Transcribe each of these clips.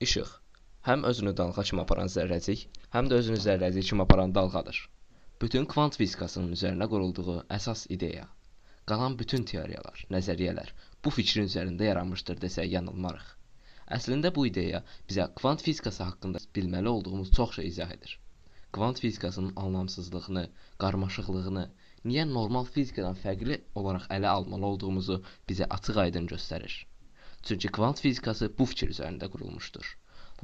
İşıq həm özünü dalğa kimi aparan zərrəcik, həm də özünü zərrəcik kimi aparan dalğadır. Bütün kvant fizikasının üzərinə qurulduğu əsas ideya. Qalan bütün teoriyalar, nəzəriyyələr bu fikrin üzərində yaranmışdır desək yanılmarıq. Əslində bu ideya bizə kvant fizikası haqqında bilməli olduğumuz çox şey izah edir. Kvant fizikasının anlamsızlığını, qarmaşıqlığını, niyə normal fizikadan fərqli olaraq ələ almalı olduğumuzu bizə açıq-aydın göstərir. Çünki kvant fizikası bu fikir üzərində qurulmuşdur.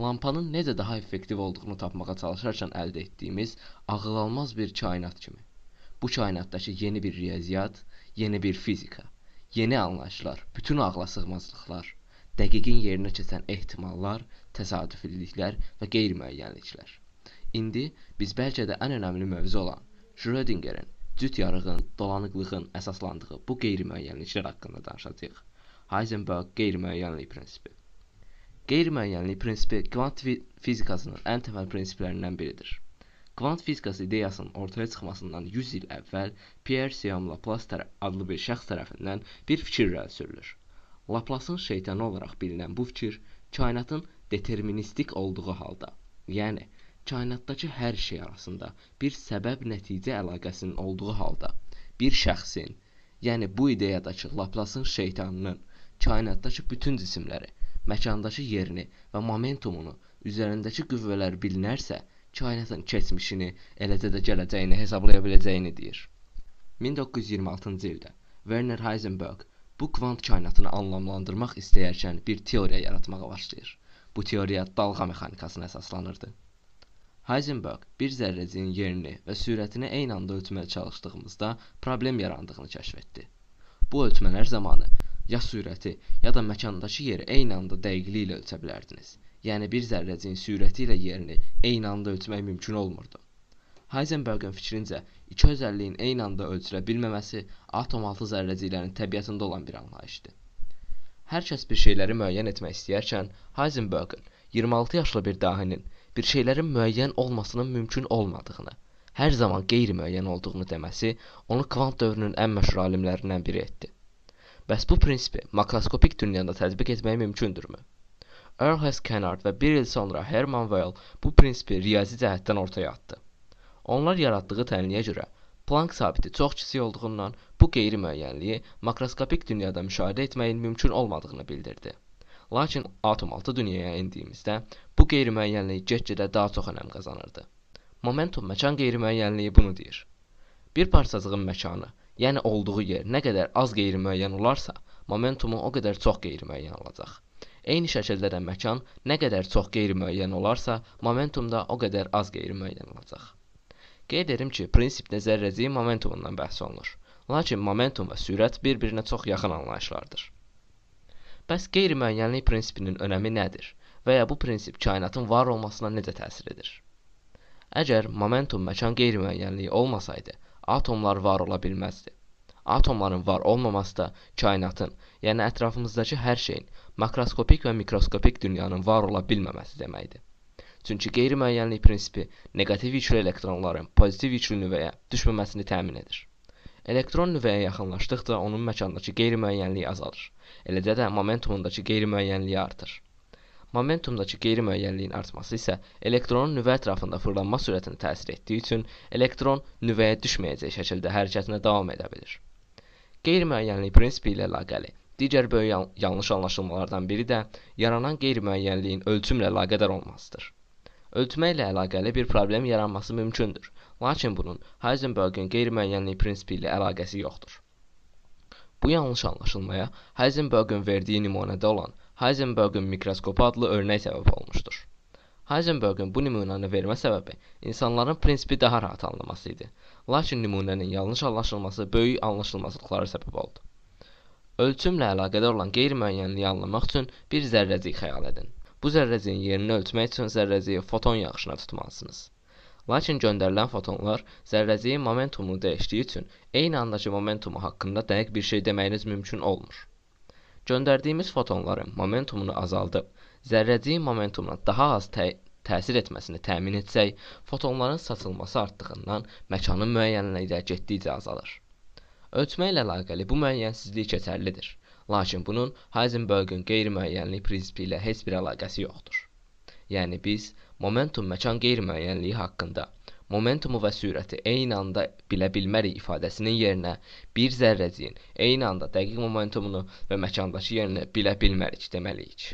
Lampanın necə daha effektiv olduğunu tapmağa çalışarkən əldə etdiyimiz ağılalmaz bir kainat kimi. Bu kainatdakı yeni bir riyaziyyat, yeni bir fizika, yeni anlayışlar, bütün ağla sığmazlıqlar, dəqiqin yerinə keçən ehtimallar, təsadüfilliklər və qeyri-müəyyənliklər. İndi biz bəlkə də ən önəmli mövzu olan Schrödingerin cüt yarığın, dolanıqlığın əsaslandığı bu qeyri-müəyyənliklər haqqında danışacağıq. Heisenberg qeyri-müəyyənlik prinsipi. Qeyri-müəyyənlik prinsipi kvant fizikasının ən təməl prinsiplərindən biridir. Kvant fizikası ideyasının ortaya çıxmasından 100 il əvvəl Pierre Siam Laplace adlı bir şəxs tərəfindən bir fikir irəli sürülür. Laplaceın şeytanı olaraq bilinən bu fikir kainatın deterministik olduğu halda, yəni kainatdakı hər şey arasında bir səbəb-nəticə əlaqəsinin olduğu halda bir şəxsin, yəni bu ideyadakı Laplaceın şeytanının kainatdakı bütün cisimləri, məkandakı yerini və momentumunu, üzərindəki qüvvələri bilinərsə, kainatın keçmişini, eləcə də gələcəyini hesablaya biləcəyini deyir. 1926-cı ildə Werner Heisenberg bu kvant kainatını anlamlandırmaq istəyərkən bir teoriya yaratmağa başlayır. Bu teoriya dalğa mexanikasına əsaslanırdı. Heisenberg bir zərrəciyin yerini və sürətini eyni anda ölçməyə çalışdığımızda problem yarandığını kəşf etdi. Bu ölçmələr zamanı ya sürəti, ya da məkandakı yeri eyni anda dəqiqliklə ölçə bilərdiniz. Yəni bir zərrəciyin sürəti ilə yerini eyni anda ölçmək mümkün olmurdu. Heisenbergin fikrincə, iki özəlliyin eyni anda ölçülə bilməməsi atom altı zərrəciklərin təbiətində olan bir anlayışdır. Hər kəs bir şeyləri müəyyən etmək istəyərkən, Heisenbergin 26 yaşlı bir dahinin bir şeylərin müəyyən olmasının mümkün olmadığını, hər zaman qeyri-müəyyən olduğunu deməsi onu kvant dövrünün ən məşhur alimlərindən biri etdi. Bəs bu prinsipi makroskopik dünyada tətbiq etmək mümkündürmü? Earl Hess Kennard və bir il sonra Herman Weyl bu prinsipi riyazi cəhətdən ortaya atdı. Onlar yaratdığı tənliyə görə Planck sabiti çox kiçik olduğundan bu qeyri-müəyyənliyi makroskopik dünyada müşahidə etməyin mümkün olmadığını bildirdi. Lakin atom altı dünyaya endiyimizdə bu qeyri-müəyyənlik get-gedə daha çox önəm qazanırdı. Momentum məkan qeyri-müəyyənliyi bunu deyir. Bir parçacığın məkanı yəni olduğu yer nə qədər az qeyri-müəyyən olarsa, momentumu o qədər çox qeyri-müəyyən olacaq. Eyni şəkildə də məkan nə qədər çox qeyri-müəyyən olarsa, momentum da o qədər az qeyri-müəyyən olacaq. Qeyd edim ki, prinsipdə zərrəciyin momentumundan bəhs olunur. Lakin momentum və sürət bir-birinə çox yaxın anlayışlardır. Bəs qeyri-müəyyənlik prinsipinin önəmi nədir və ya bu prinsip kainatın var olmasına necə təsir edir? Əgər momentum məkan qeyri-müəyyənliyi olmasaydı, atomlar var ola bilməzdi. Atomların var olmaması da kainatın, yəni ətrafımızdakı hər şeyin makroskopik və mikroskopik dünyanın var ola bilməməsi deməkdir. Çünki qeyri-müəyyənlik prinsipi neqativ yüklü elektronların pozitiv yüklü nüvəyə düşməməsini təmin edir. Elektron nüvəyə yaxınlaşdıqca onun məkandakı qeyri-müəyyənliyi azalır. Eləcə də momentumundakı qeyri-müəyyənliyi artır. Momentumdakı qeyri-müəyyənliyin artması isə elektronun nüvə ətrafında fırlanma sürətinə təsir etdiyi üçün elektron nüvəyə düşməyəcək şəkildə hərəkətinə davam edə bilir. Qeyri-müəyyənlik prinsipi ilə əlaqəli digər böyük yanlış anlaşılmalardan biri də yaranan qeyri-müəyyənliyin ölçümlə əlaqədar olmasıdır. Ölçmə ilə əlaqəli bir problem yaranması mümkündür, lakin bunun Heisenbergin qeyri-müəyyənlik prinsipi ilə əlaqəsi yoxdur. Bu yanlış anlaşılmaya Heisenbergin verdiyi nümunədə olan Heisenbergin mikroskopu adlı örnək səbəb olmuşdur. Heisenbergin bu nümunəni vermə səbəbi insanların prinsipi daha rahat anlaması idi. Lakin nümunənin yanlış anlaşılması böyük anlaşılmazlıqlara səbəb oldu. Ölçümlə əlaqədar olan qeyri-müəyyənliyi anlamaq üçün bir zərrəcik xəyal edin. Bu zərrəciyin yerini ölçmək üçün zərrəciyi foton yağışına tutmalısınız. Lakin göndərilən fotonlar zərrəciyin momentumunu dəyişdiyi üçün eyni andakı momentumu haqqında dəqiq bir şey deməyiniz mümkün olmur. Göndərdiyimiz fotonların momentumunu azaldıb, zərrəciyin momentumuna daha az tə təsir etməsini təmin etsək, fotonların saçılması artdığından məkanın müəyyənliyi getdikcə azalır. Ölçmə ilə əlaqəli bu müəyyənsizlik keçərlidir. Lakin bunun Heisenbergin qeyri-müəyyənlik prinsipi ilə heç bir əlaqəsi yoxdur. Yəni biz momentum məkan qeyri-müəyyənliyi haqqında momentumu və sürəti eyni anda bilə bilmərik ifadəsinin yerinə bir zərrəciyin eyni anda dəqiq momentumunu və məkandakı yerini bilə bilmərik deməliyik.